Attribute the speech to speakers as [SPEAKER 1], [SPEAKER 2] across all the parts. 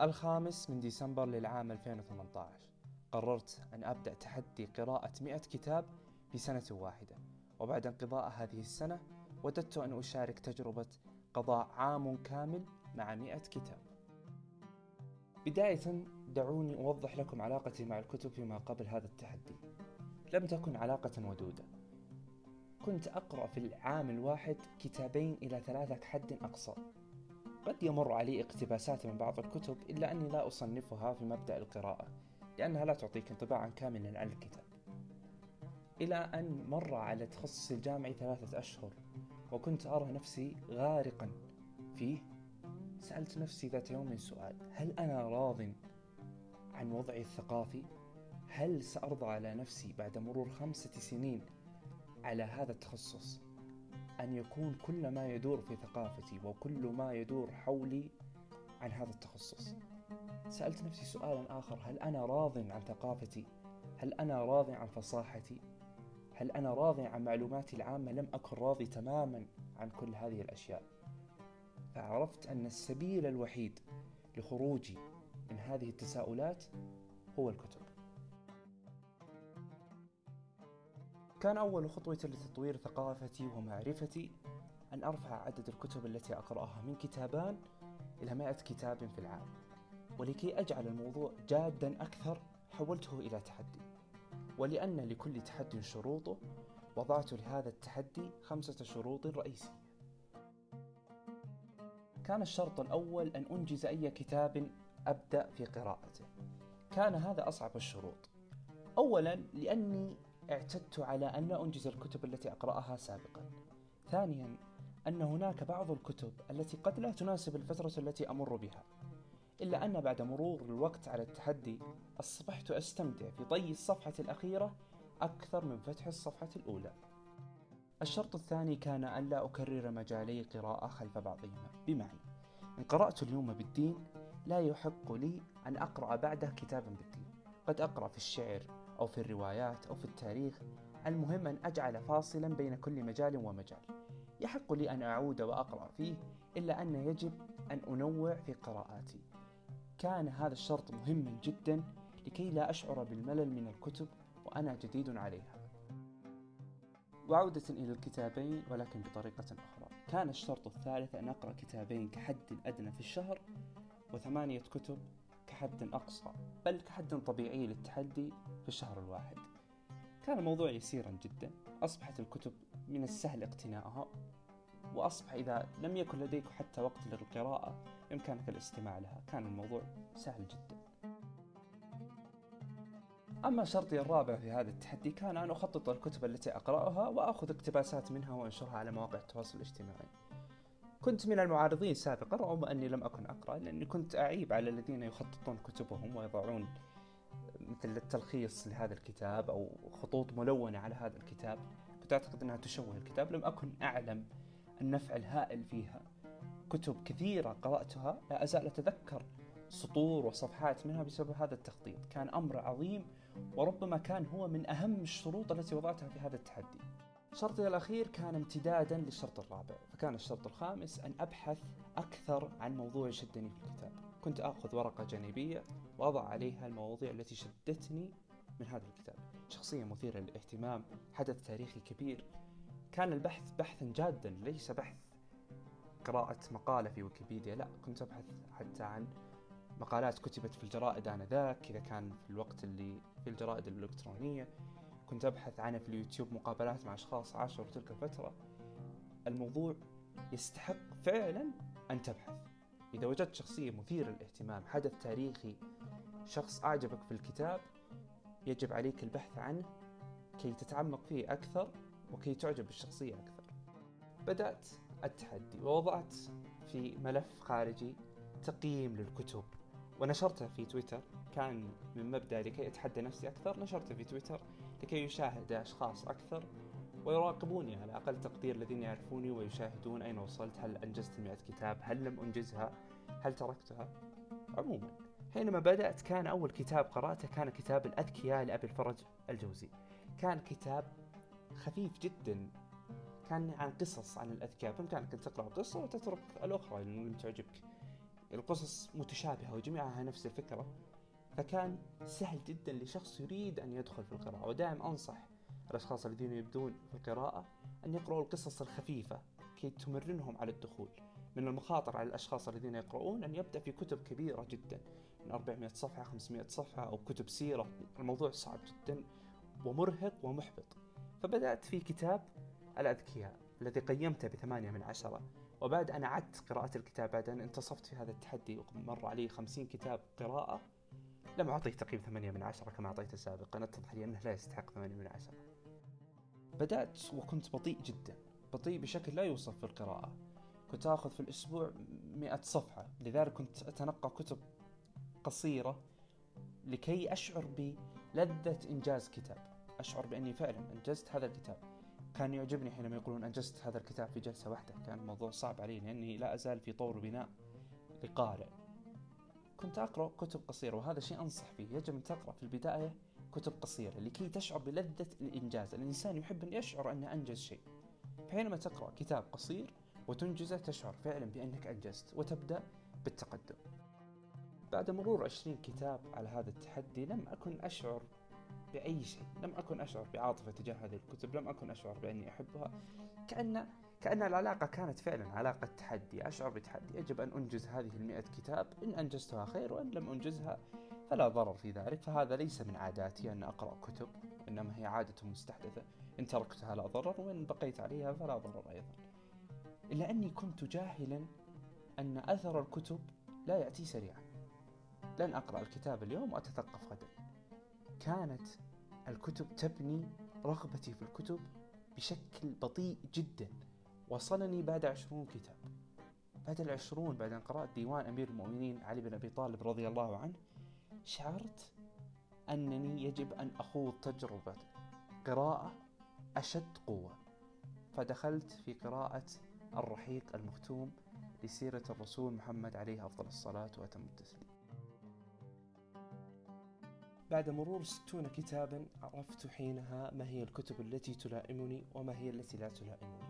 [SPEAKER 1] الخامس من ديسمبر للعام 2018 قررت أن أبدأ تحدي قراءة 100 كتاب في سنة واحدة. وبعد انقضاء هذه السنة وددت أن أشارك تجربة قضاء عام كامل مع 100 كتاب. بداية دعوني أوضح لكم علاقتي مع الكتب فيما قبل هذا التحدي. لم تكن علاقة ودودة. كنت أقرأ في العام الواحد كتابين إلى ثلاثة حد أقصى. قد يمر علي اقتباسات من بعض الكتب إلا أني لا أصنفها في مبدأ القراءة لأنها لا تعطيك انطباعا كاملا عن الكتاب إلى أن مر على تخصصي الجامعي ثلاثة أشهر وكنت أرى نفسي غارقا فيه سألت نفسي ذات يوم سؤال هل أنا راض عن وضعي الثقافي؟ هل سأرضى على نفسي بعد مرور خمسة سنين على هذا التخصص أن يكون كل ما يدور في ثقافتي وكل ما يدور حولي عن هذا التخصص سألت نفسي سؤالا آخر هل أنا راض عن ثقافتي؟ هل أنا راض عن فصاحتي؟ هل أنا راض عن معلوماتي العامة؟ لم أكن راضي تماما عن كل هذه الأشياء فعرفت أن السبيل الوحيد لخروجي من هذه التساؤلات هو الكتب كان أول خطوة لتطوير ثقافتي ومعرفتي أن أرفع عدد الكتب التي أقرأها من كتابان إلى مائة كتاب في العام ولكي أجعل الموضوع جادا أكثر حولته إلى تحدي. ولأن لكل تحدي شروطه وضعت لهذا التحدي خمسة شروط رئيسية. كان الشرط الأول أن أنجز أي كتاب أبدأ في قراءته. كان هذا أصعب الشروط. أولا لأني اعتدت على أن لا أنجز الكتب التي أقرأها سابقا. ثانيا أن هناك بعض الكتب التي قد لا تناسب الفترة التي أمر بها إلا أن بعد مرور الوقت على التحدي أصبحت أستمتع في طي الصفحة الأخيرة أكثر من فتح الصفحة الأولى. الشرط الثاني كان أن لا أكرر مجالي قراءة خلف بعضهما. بمعنى إن قرأت اليوم بالدين لا يحق لي أن أقرأ بعده كتابا بالدين. قد أقرأ في الشعر أو في الروايات أو في التاريخ المهم أن أجعل فاصلا بين كل مجال ومجال. يحق لي أن أعود وأقرأ فيه إلا أن يجب أن أنوع في قراءاتي. كان هذا الشرط مهما جدا لكي لا أشعر بالملل من الكتب وأنا جديد عليها. وعودة إلى الكتابين ولكن بطريقة أخرى. كان الشرط الثالث أن أقرأ كتابين كحد أدنى في الشهر وثمانية كتب كحد أقصى بل كحد طبيعي للتحدي في الشهر الواحد. كان الموضوع يسيرا جدا. أصبحت الكتب من السهل اقتناءها وأصبح إذا لم يكن لديك حتى وقت للقراءة بإمكانك الاستماع لها. كان الموضوع سهل جدا. أما شرطي الرابع في هذا التحدي كان أن أخطط الكتب التي أقرأها وأخذ اقتباسات منها وأنشرها على مواقع التواصل الاجتماعي. كنت من المعارضين سابقا رغم أني لم أكن أقرأ لأني كنت أعيب على الذين يخططون كتبهم ويضعون مثل التلخيص لهذا الكتاب أو خطوط ملونة على هذا الكتاب. كنت أعتقد أنها تشوه الكتاب. لم أكن أعلم النفع الهائل فيها. كتب كثيرة قرأتها لا أزال أتذكر سطور وصفحات منها بسبب هذا التخطيط. كان أمر عظيم وربما كان هو من أهم الشروط التي وضعتها في هذا التحدي. شرطي الأخير كان امتدادا للشرط الرابع فكان الشرط الخامس أن أبحث أكثر عن موضوع شدني في الكتاب. كنت أخذ ورقة جانبية وأضع عليها المواضيع التي شدتني من هذا الكتاب. شخصية مثيرة للاهتمام حدث تاريخي كبير. كان البحث بحثا جادا ليس بحث قراءة مقالة في ويكيبيديا لا كنت أبحث حتى عن مقالات كتبت في الجرائد آنذاك إذا كان في الوقت اللي في الجرائد الإلكترونية. كنت أبحث عنها في اليوتيوب مقابلات مع أشخاص عاشروا تلك الفترة. الموضوع يستحق فعلا أن تبحث. إذا وجدت شخصية مثيرة للاهتمام حدث تاريخي شخص أعجبك في الكتاب يجب عليك البحث عنه كي تتعمق فيه أكثر وكي تعجب بالشخصية أكثر. بدأت التحدي ووضعت في ملف خارجي تقييم للكتب. ونشرتها في تويتر. كان من مبدأ لكي أتحدى نفسي أكثر نشرتها في تويتر. لكي يشاهد أشخاص أكثر ويراقبوني على أقل تقدير الذين يعرفوني ويشاهدون أين وصلت هل أنجزت مئة كتاب هل لم أنجزها هل تركتها. عموما حينما بدأت كان أول كتاب قرأته كان كتاب الأذكياء لأبي الفرج الجوزي. كان كتاب خفيف جدا كان عن قصص عن الأذكياء. بإمكانك أن تقرأ قصة وتترك الأخرى اللي لم تعجبك. القصص متشابهة وجميعها نفس الفكرة. فكان سهل جدا لشخص يريد أن يدخل في القراءة ودائما أنصح الأشخاص الذين يبدون في القراءة أن يقرأوا القصص الخفيفة كي تمرنهم على الدخول. من المخاطر على الأشخاص الذين يقرؤون أن يبدأ في كتب كبيرة جدا من 400 صفحة 500 صفحة أو كتب سيرة. الموضوع صعب جدا ومرهق ومحبط. فبدأت في كتاب الأذكياء الذي قيمته بثمانية من عشرة. وبعد أن أعدت قراءة الكتاب بعد أن انتصفت في هذا التحدي ومر علي خمسين كتاب قراءة لم أعطيه تقييم ثمانية من عشرة كما أعطيته سابقا. أتضح لي أنه لا يستحق ثمانية من عشرة. بدأت وكنت بطيء جدا. بطيء بشكل لا يوصف في القراءة. كنت آخذ في الأسبوع مئة صفحة. لذلك كنت أتنقى كتب قصيرة لكي أشعر بلذة إنجاز كتاب. أشعر بأني فعلا أنجزت هذا الكتاب. كان يعجبني حينما يقولون أنجزت هذا الكتاب في جلسة واحدة. كان الموضوع صعب علي لأني لا أزال في طور بناء لقارئ. كنت أقرأ كتب قصيرة وهذا شيء أنصح فيه. يجب أن تقرأ في البداية كتب قصيرة لكي تشعر بلذة الإنجاز. الإنسان يحب أن يشعر أنه أنجز شيء. فحينما تقرأ كتاب قصير وتنجزه تشعر فعلا بأنك أنجزت وتبدأ بالتقدم. بعد مرور عشرين كتاب على هذا التحدي لم أكن أشعر بأي شيء. لم أكن أشعر بعاطفة تجاه هذه الكتب لم أكن أشعر بأني أحبها. كأن كأن العلاقة كانت فعلا علاقة تحدي. أشعر بتحدي. يجب أن أنجز هذه المئة كتاب. إن أنجزتها خير وإن لم أنجزها فلا ضرر في ذلك. فهذا ليس من عاداتي أن أقرأ كتب إنما هي عادة مستحدثة. إن تركتها لا ضرر وإن بقيت عليها فلا ضرر أيضا. إلا أني كنت جاهلا أن أثر الكتب لا يأتي سريعا. لن أقرأ الكتاب اليوم وأتثقف غدا. كانت الكتب تبني رغبتي في الكتب بشكل بطيء جدا. وصلني بعد عشرون كتاب. بعد العشرون بعد أن قرأت ديوان أمير المؤمنين علي بن أبي طالب رضي الله عنه شعرت أنني يجب أن أخوض تجربة قراءة أشد قوة. فدخلت في قراءة الرحيق المختوم لسيرة الرسول محمد عليه أفضل الصلاة وأتم التسليم. بعد مرور ستون كتابا عرفت حينها ما هي الكتب التي تلائمني وما هي التي لا تلائمني.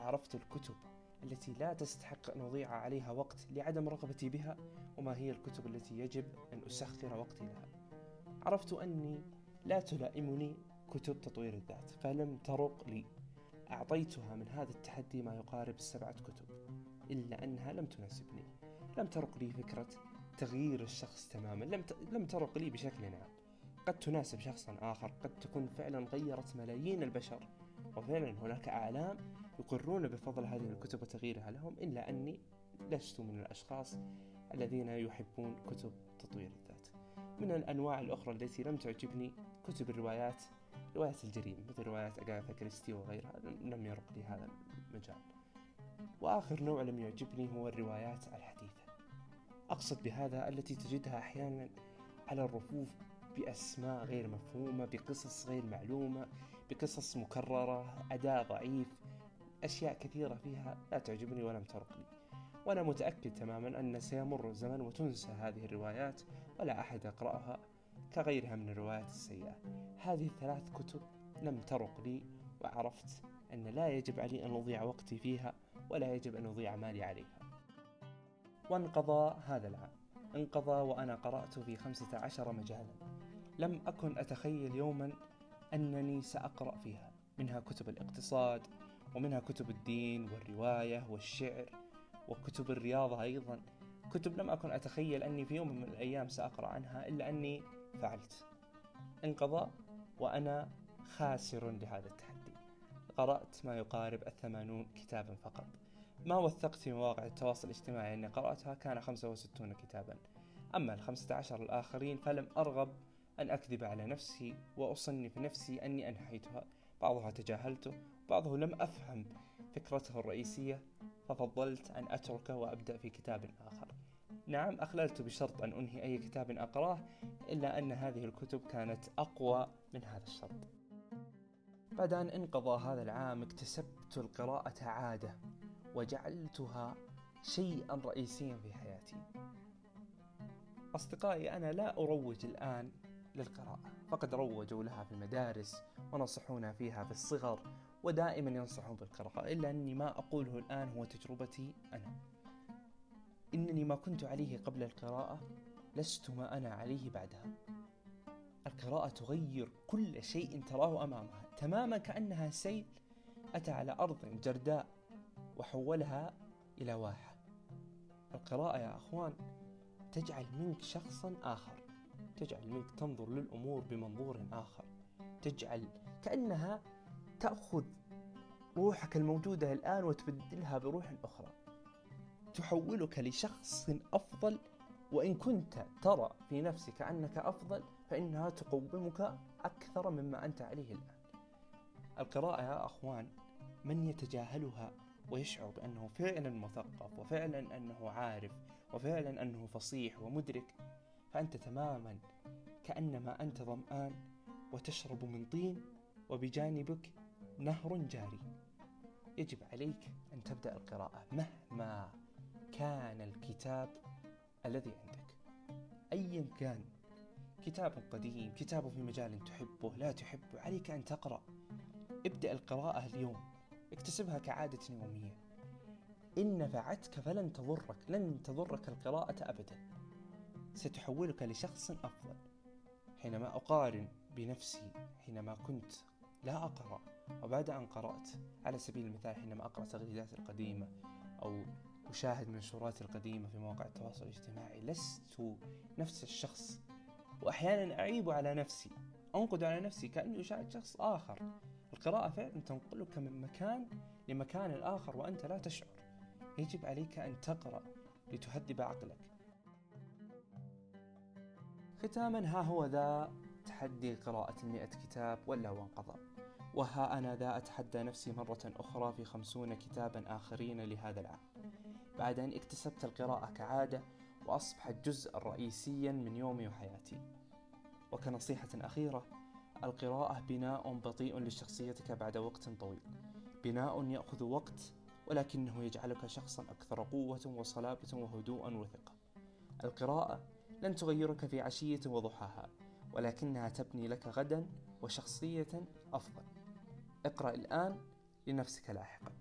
[SPEAKER 1] عرفت الكتب التي لا تستحق أن أضيع عليها وقت لعدم رغبتي بها وما هي الكتب التي يجب أن أسخر وقتي لها؟ عرفت أني لا تلائمني كتب تطوير الذات فلم ترق لي. أعطيتها من هذا التحدي ما يقارب السبعة كتب إلا أنها لم تناسبني. لم ترق لي فكرة تغيير الشخص تماما لم لم ترق لي بشكل عام. قد تناسب شخصا آخر قد تكون فعلا غيرت ملايين البشر وفعلا هناك أعلام يقرون بفضل هذه الكتب وتغييرها لهم إلا أني لست من الأشخاص الذين يحبون كتب تطوير الذات. من الأنواع الأخرى التي لم تعجبني كتب الروايات روايات الجريمة مثل روايات أغاثا كريستي وغيرها لم يرق لي هذا المجال. وآخر نوع لم يعجبني هو الروايات الحديثة. أقصد بهذا التي تجدها أحيانا على الرفوف بأسماء غير مفهومة بقصص غير معلومة بقصص مكررة أداء ضعيف أشياء كثيرة فيها لا تعجبني ولم ترق لي وأنا متأكد تماما أن سيمر الزمن وتنسى هذه الروايات ولا أحد يقرأها كغيرها من الروايات السيئة. هذه الثلاث كتب لم ترق لي وعرفت أن لا يجب علي أن أضيع وقتي فيها ولا يجب أن أضيع مالي عليها. وانقضى هذا العام. انقضى وأنا قرأت في خمسة عشر مجالا. لم أكن أتخيل يوما أنني سأقرأ فيها. منها كتب الاقتصاد ومنها كتب الدين والرواية والشعر وكتب الرياضة أيضا. كتب لم أكن أتخيل أني في يوم من الأيام سأقرأ عنها إلا أني فعلت انقضى وأنا خاسر لهذا التحدي. قرأت ما يقارب الثمانون كتابا فقط. ما وثقت في مواقع التواصل الاجتماعي أني قرأتها كان 65 كتابا. أما الخمسة عشر الآخرين فلم أرغب أن أكذب على نفسي وأصنف نفسي أني أنحيتها. بعضها تجاهلته بعضه لم أفهم فكرته الرئيسية ففضلت أن أتركه وأبدأ في كتاب آخر. نعم أخللت بشرط أن أنهي أي كتاب أقراه إلا أن هذه الكتب كانت أقوى من هذا الشرط. بعد أن انقضى هذا العام اكتسبت القراءة عادة وجعلتها شيئا رئيسيا في حياتي. أصدقائي أنا لا أروج الآن للقراءة. فقد روجوا لها في المدارس ونصحونا فيها في الصغر ودائما ينصحون بالقراءة. إلا أني ما أقوله الآن هو تجربتي أنا. إنني ما كنت عليه قبل القراءة لست ما أنا عليه بعدها. القراءة تغير كل شيء تراه أمامها. تماما كأنها سيل أتى على أرض جرداء وحولها إلى واحة. القراءة يا أخوان تجعل منك شخصا آخر. تجعل منك تنظر للأمور بمنظور آخر. تجعل كأنها تأخذ روحك الموجودة الآن وتبدلها بروح أخرى. تحولك لشخص أفضل وإن كنت ترى في نفسك أنك أفضل فإنها تقومك أكثر مما أنت عليه الآن. القراءة يا أخوان من يتجاهلها ويشعر بأنه فعلا مثقف وفعلا أنه عارف وفعلا أنه فصيح ومدرك فأنت تماما كأنما أنت ظمآن وتشرب من طين وبجانبك نهر جاري. يجب عليك أن تبدأ القراءة مهما كان الكتاب الذي عندك. أيا كان كتاب قديم كتاب في مجال تحبه لا تحبه عليك أن تقرأ. ابدأ القراءة اليوم اكتسبها كعادة يومية. إن نفعتك فلن تضرك لن تضرك القراءة أبدا. ستحولك لشخص أفضل. حينما أقارن بنفسي حينما كنت لا أقرأ وبعد أن قرأت على سبيل المثال حينما أقرأ تغريدات القديمة أو أشاهد منشورات القديمة في مواقع التواصل الاجتماعي لست نفس الشخص. وأحيانا أعيب على نفسي أنقد على نفسي كأني أشاهد شخص آخر. القراءة فعلا تنقلك من مكان لمكان آخر وأنت لا تشعر. يجب عليك أن تقرأ لتهذب عقلك. ختاما ها هو ذا تحدي قراءة المئة كتاب ولا وانقضى. وها أنا ذا أتحدى نفسي مرة أخرى في خمسون كتابا آخرين لهذا العام. بعد أن اكتسبت القراءة كعادة وأصبحت جزءا رئيسيا من يومي وحياتي. وكنصيحة أخيرة القراءة بناء بطيء لشخصيتك بعد وقت طويل. بناء يأخذ وقت ولكنه يجعلك شخصا أكثر قوة وصلابة وهدوءا وثقة. القراءة لن تغيرك في عشية وضحاها ولكنها تبني لك غدا وشخصية أفضل. اقرأ الآن لنفسك لاحقا.